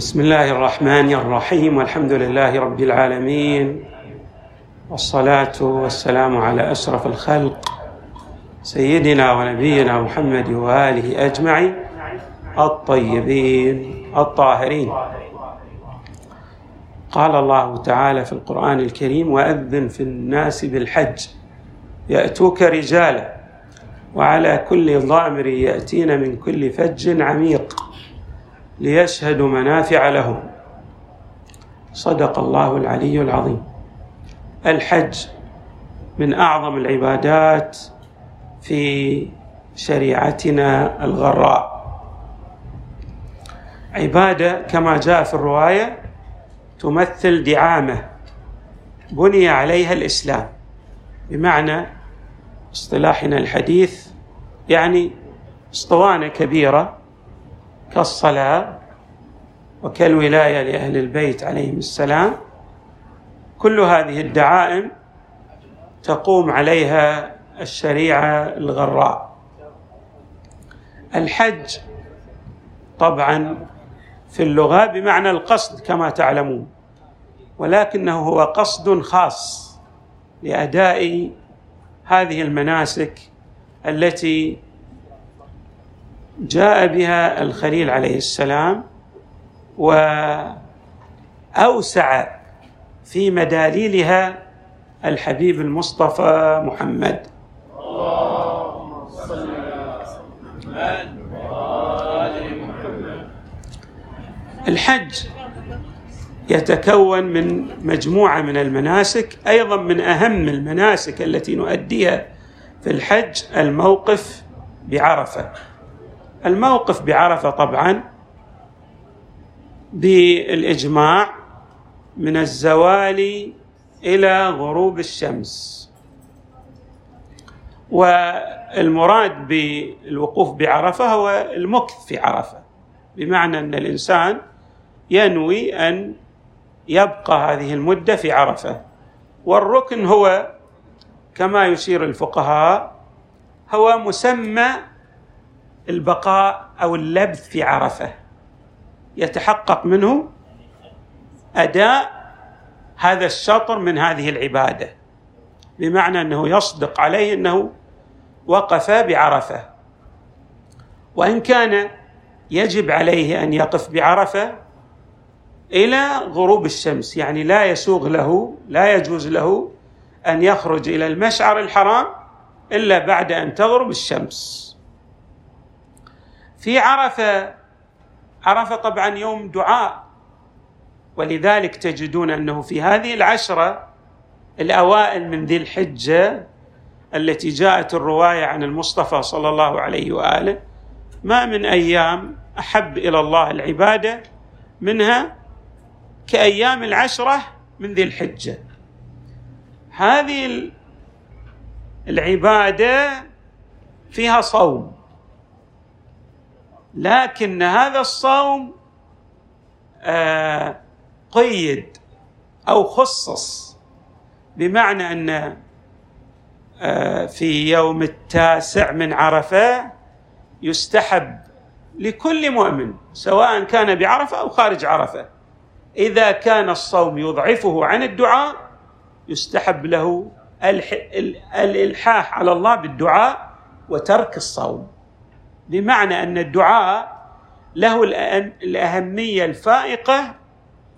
بسم الله الرحمن الرحيم والحمد لله رب العالمين والصلاة والسلام على أشرف الخلق سيدنا ونبينا محمد وآله أجمعين الطيبين الطاهرين. قال الله تعالى في القرآن الكريم وأذن في الناس بالحج يأتوك رجالا وعلى كل ضامر يأتين من كل فج عميق. ليشهدوا منافع لهم. صدق الله العلي العظيم. الحج من أعظم العبادات في شريعتنا الغراء. عبادة كما جاء في الرواية تمثل دعامة بني عليها الإسلام. بمعنى اصطلاحنا الحديث يعني اسطوانة كبيرة كالصلاة وكالولاية لأهل البيت عليهم السلام كل هذه الدعائم تقوم عليها الشريعة الغراء. الحج طبعا في اللغة بمعنى القصد كما تعلمون ولكنه هو قصد خاص لأداء هذه المناسك التي جاء بها الخليل عليه السلام وأوسع في مداليلها الحبيب المصطفى محمد. اللهم صل الحج يتكون من مجموعة من المناسك أيضا من أهم المناسك التي نؤديها في الحج الموقف بعرفة. الموقف بعرفة طبعا بالإجماع من الزوال إلى غروب الشمس. والمراد بالوقوف بعرفة هو المكث في عرفة بمعنى أن الإنسان ينوي أن يبقى هذه المدة في عرفة. والركن هو كما يشير الفقهاء هو مسمى البقاء أو اللبث في عرفة. يتحقق منه أداء هذا الشطر من هذه العبادة. بمعنى أنه يصدق عليه أنه وقف بعرفة. وإن كان يجب عليه أن يقف بعرفة إلى غروب الشمس يعني لا يسوغ له لا يجوز له أن يخرج إلى المشعر الحرام إلا بعد أن تغرب الشمس. في عرفة عرفة طبعا يوم دعاء. ولذلك تجدون أنه في هذه العشرة الأوائل من ذي الحجة التي جاءت الرواية عن المصطفى صلى الله عليه وآله ما من أيام أحب إلى الله العبادة منها كأيام العشرة من ذي الحجة. هذه العبادة فيها صوم. لكن هذا الصوم آه قيد أو خصص بمعنى أن آه في يوم التاسع من عرفة يستحب لكل مؤمن سواء كان بعرفة أو خارج عرفة. إذا كان الصوم يضعفه عن الدعاء يستحب له الإلحاح على الله بالدعاء وترك الصوم. بمعنى أن الدعاء له الأهمية الفائقة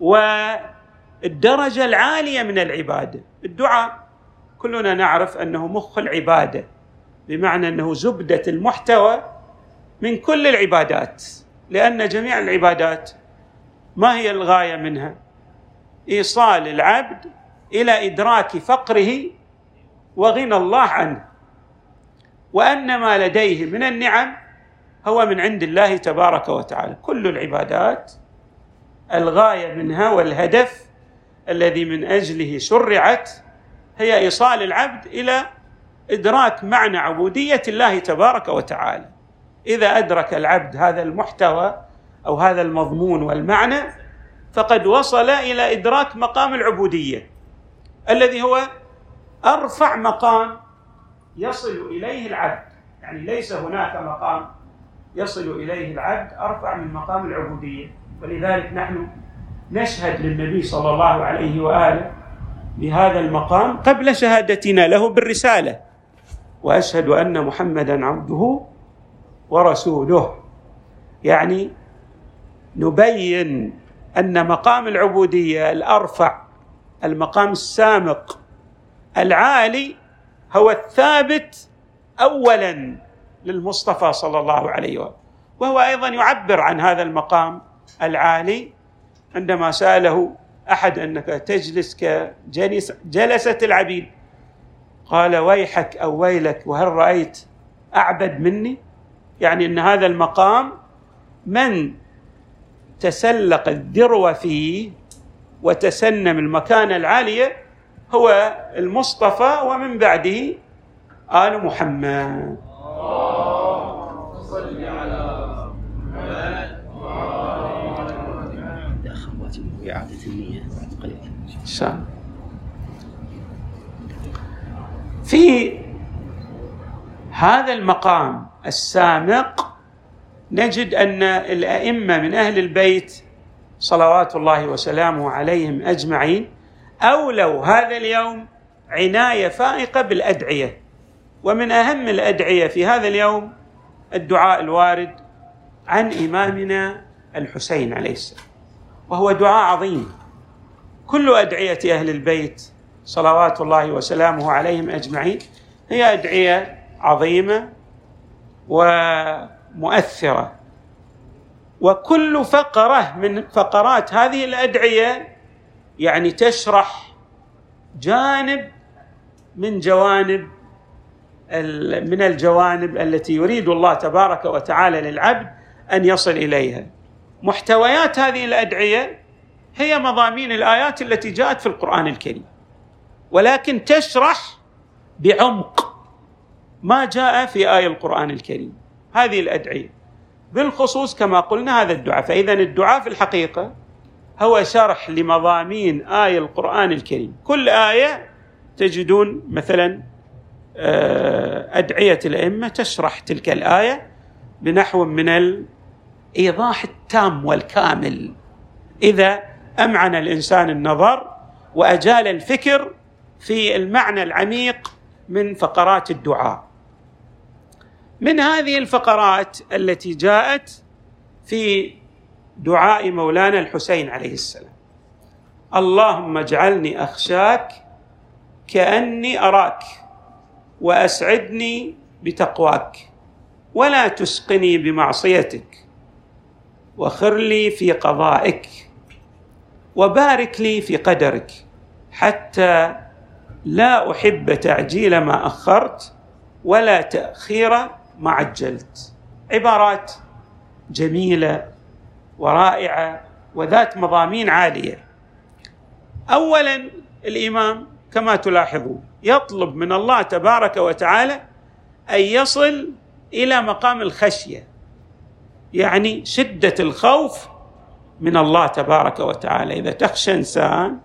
والدرجة العالية من العبادة. الدعاء كلنا نعرف أنه مخ العبادة بمعنى أنه زبدة المحتوى من كل العبادات لأن جميع العبادات ما هي الغاية منها؟ إيصال العبد إلى إدراك فقره وغنى الله عنه وأن ما لديه من النعم هو من عند الله تبارك وتعالى. كل العبادات الغاية منها والهدف الذي من أجله شرعت هي إيصال العبد إلى إدراك معنى عبودية الله تبارك وتعالى. إذا أدرك العبد هذا المحتوى أو هذا المضمون والمعنى فقد وصل إلى إدراك مقام العبودية الذي هو أرفع مقام يصل إليه العبد. يعني ليس هناك مقام يصل إليه العبد أرفع من مقام العبودية. ولذلك نحن نشهد للنبي صلى الله عليه وآله بهذا المقام قبل شهادتنا له بالرسالة. وأشهد أن محمدا عبده ورسوله. يعني نبين أن مقام العبودية الأرفع المقام السامق العالي هو الثابت اولا. للمصطفى صلى الله عليه وسلم. وهو أيضا يعبر عن هذا المقام العالي عندما سأله أحد أنك تجلس كجلسه العبيد. قال ويحك أو ويلك وهل رأيت أعبد مني؟ يعني إن هذا المقام من تسلق الذروة فيه وتسنم المكانه العاليه هو المصطفى ومن بعده آل محمد صل على محمد إعادة النية بعد قليل. إن شاء الله في هذا المقام السامق نجد أن الأئمة من أهل البيت صلوات الله وسلامه عليهم أجمعين أولوا هذا اليوم عناية فائقة بالأدعية. ومن أهم الأدعية في هذا اليوم الدعاء الوارد عن إمامنا الحسين عليه السلام. وهو دعاء عظيم. كل أدعية أهل البيت صلوات الله وسلامه عليهم أجمعين هي أدعية عظيمة ومؤثرة. وكل فقرة من فقرات هذه الأدعية يعني تشرح جانب من جوانب من الجوانب التي يريد الله تبارك وتعالى للعبد أن يصل إليها. محتويات هذه الأدعية هي مضامين الآيات التي جاءت في القرآن الكريم. ولكن تشرح بعمق ما جاء في آية القرآن الكريم. هذه الأدعية. بالخصوص كما قلنا هذا الدعاء. فإذا الدعاء في الحقيقة هو شرح لمضامين آية القرآن الكريم. كل آية تجدون مثلا آه، أدعية الأئمة تشرح تلك الآية بنحو من الإيضاح التام والكامل. إذا أمعن الإنسان النظر وأجال الفكر في المعنى العميق من فقرات الدعاء. من هذه الفقرات التي جاءت في دعاء مولانا الحسين عليه السلام. اللهم اجعلني أخشاك كأني أراك وأسعدني بتقواك ولا تسقني بمعصيتك. وخر لي في قضائك وبارك لي في قدرك حتى لا أحب تعجيل ما أخرت ولا تأخير ما عجلت. عبارات جميلة ورائعة وذات مضامين عالية. اولا الإمام كما تلاحظون يطلب من الله تبارك وتعالى أن يصل إلى مقام الخشية. يعني شدة الخوف من الله تبارك وتعالى. إذا تخشى إنسان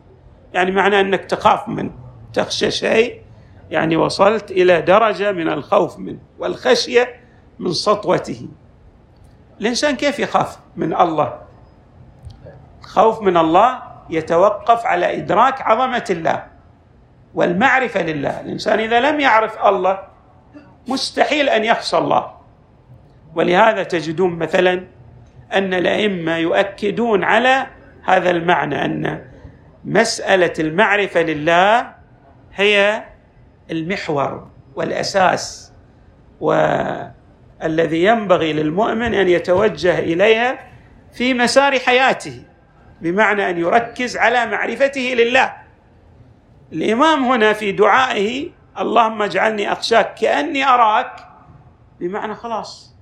يعني معنى أنك تخاف منه تخشى شيء يعني وصلت إلى درجة من الخوف منه والخشية من سطوته. الإنسان كيف يخاف من الله؟ الخوف من الله يتوقف على إدراك عظمة الله والمعرفة لله. الإنسان إذا لم يعرف الله مستحيل أن يخشى الله. ولهذا تجدون مثلا أن الأئمة يؤكدون على هذا المعنى أن مسألة المعرفة لله هي المحور والأساس والذي ينبغي للمؤمن أن يتوجه إليها في مسار حياته بمعنى أن يركز على معرفته لله. الإمام هنا في دعائه اللهم اجعلني أخشاك كأني أراك بمعنى خلاص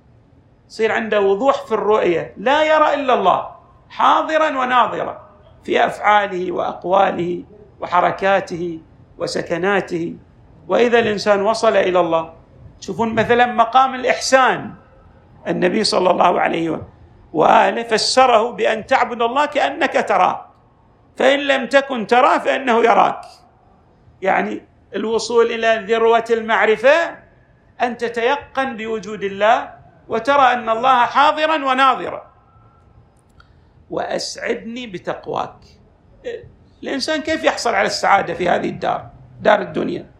يصير عنده وضوح في الرؤية. لا يرى إلا الله حاضرا وناظرا في أفعاله وأقواله وحركاته وسكناته. وإذا الإنسان وصل إلى الله تشوفون مثلا مقام الإحسان. النبي صلى الله عليه وآله فسره بأن تعبد الله كأنك تراه. فإن لم تكن تراه فإنه يراك. يعني الوصول إلى ذروة المعرفة أن تتيقن بوجود الله وترى أن الله حاضرا وناظرا. وأسعدني بتقواك. الإنسان كيف يحصل على السعادة في هذه الدار دار الدنيا؟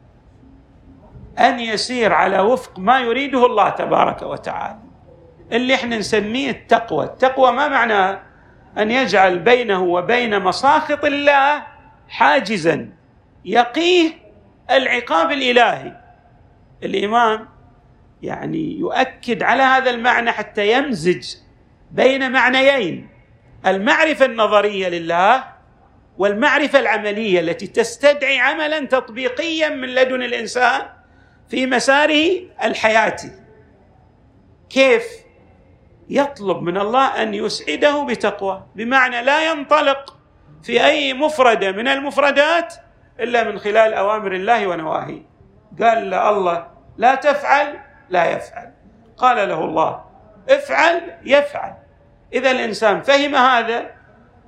أن يسير على وفق ما يريده الله تبارك وتعالى. اللي إحنا نسميه التقوى. التقوى ما معناه أن يجعل بينه وبين مساخط الله حاجزا. يقيه العقاب الإلهي. الإمام يعني يؤكد على هذا المعنى حتى يمزج بين معنيين. المعرفة النظرية لله والمعرفة العملية التي تستدعي عملا تطبيقيا من لدن الإنسان في مساره الحياتي. كيف يطلب من الله أن يسعده بتقوى؟ بمعنى لا ينطلق في أي مفردة من المفردات إلا من خلال أوامر الله ونواهيه. قال له الله لا تفعل لا يفعل. قال له الله افعل يفعل. إذا الإنسان فهم هذا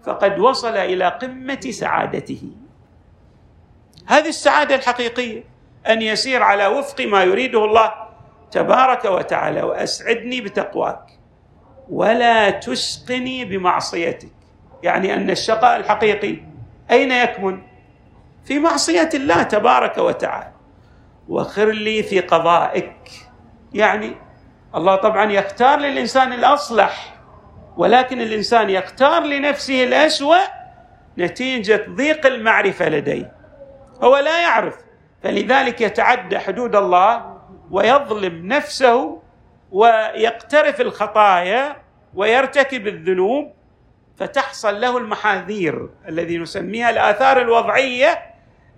فقد وصل إلى قمة سعادته. هذه السعادة الحقيقية أن يسير على وفق ما يريده الله تبارك وتعالى وأسعدني بتقواك ولا تشقني بمعصيتك. يعني أن الشقاء الحقيقي أين يكمن؟ في معصية الله تبارك وتعالى. وخر لي في قضائك. يعني الله طبعا يختار للإنسان الأصلح ولكن الإنسان يختار لنفسه الأسوأ نتيجة ضيق المعرفة لديه. هو لا يعرف فلذلك يتعدى حدود الله ويظلم نفسه ويقترف الخطايا ويرتكب الذنوب فتحصل له المحاذير الذي نسميها الآثار الوضعية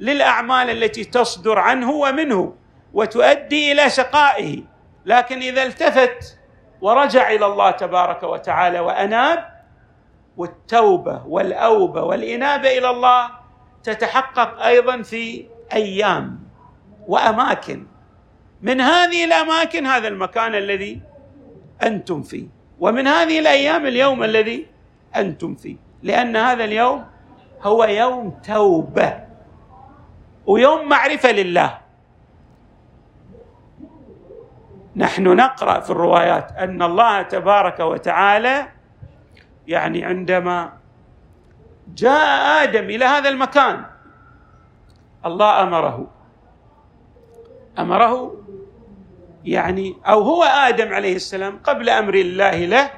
للأعمال التي تصدر عنه ومنه وتؤدي إلى شقائه. لكن إذا التفت ورجع إلى الله تبارك وتعالى وأناب والتوبة والأوبة والإنابة إلى الله تتحقق أيضا في أيام وأماكن. من هذه الأماكن هذا المكان الذي أنتم فيه. ومن هذه الأيام اليوم الذي أنتم فيه. لأن هذا اليوم هو يوم توبة ويوم معرفة لله. نحن نقرأ في الروايات أن الله تبارك وتعالى يعني عندما جاء آدم إلى هذا المكان الله أمره. أمره يعني أو هو آدم عليه السلام قبل أمر الله له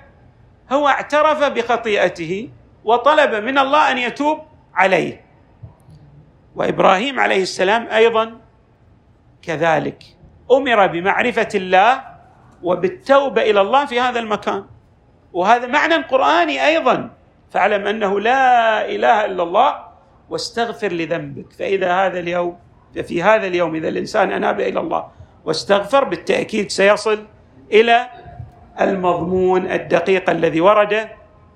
هو اعترف بخطيئته وطلب من الله أن يتوب عليه. وإبراهيم عليه السلام أيضا كذلك. أمر بمعرفة الله وبالتوبة إلى الله في هذا المكان. وهذا معنى قرآني أيضا. فاعلم أنه لا إله إلا الله واستغفر لذنبك. فإذا هذا اليوم ففي هذا اليوم إذا الإنسان أناب إلى الله واستغفر بالتأكيد سيصل إلى المضمون الدقيق الذي ورد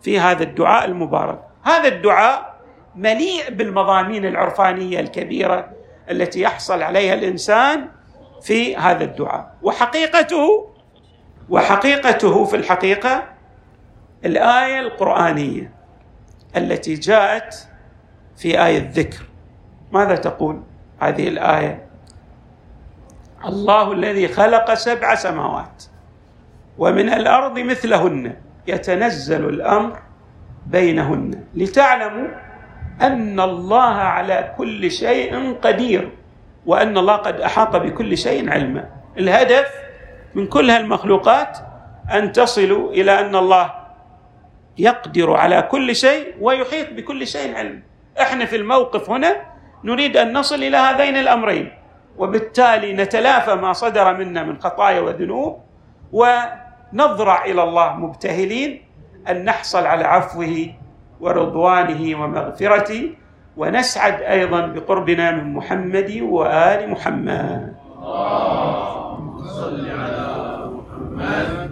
في هذا الدعاء المبارك. هذا الدعاء مليء بالمضامين العرفانية الكبيرة التي يحصل عليها الإنسان في هذا الدعاء. وحقيقته وحقيقته في الحقيقة الآية القرآنية التي جاءت في آية الذكر. ماذا تقول هذه الآية؟ الله الذي خلق سبع سماوات ومن الأرض مثلهن يتنزل الأمر بينهن. لتعلموا أن الله على كل شيء قدير. وأن الله قد أحاط بكل شيء علما. الهدف من كل هالمخلوقات أن تصلوا إلى أن الله يقدر على كل شيء ويحيط بكل شيء علم. إحنا في الموقف هنا نريد أن نصل إلى هذين الأمرين. وبالتالي نتلافى ما صدر منا من خطايا وذنوب ونضرع إلى الله مبتهلين أن نحصل على عفوه ورضوانه ومغفرته ونسعد أيضا بقربنا من محمد وآل محمد. اللهم صل على محمد.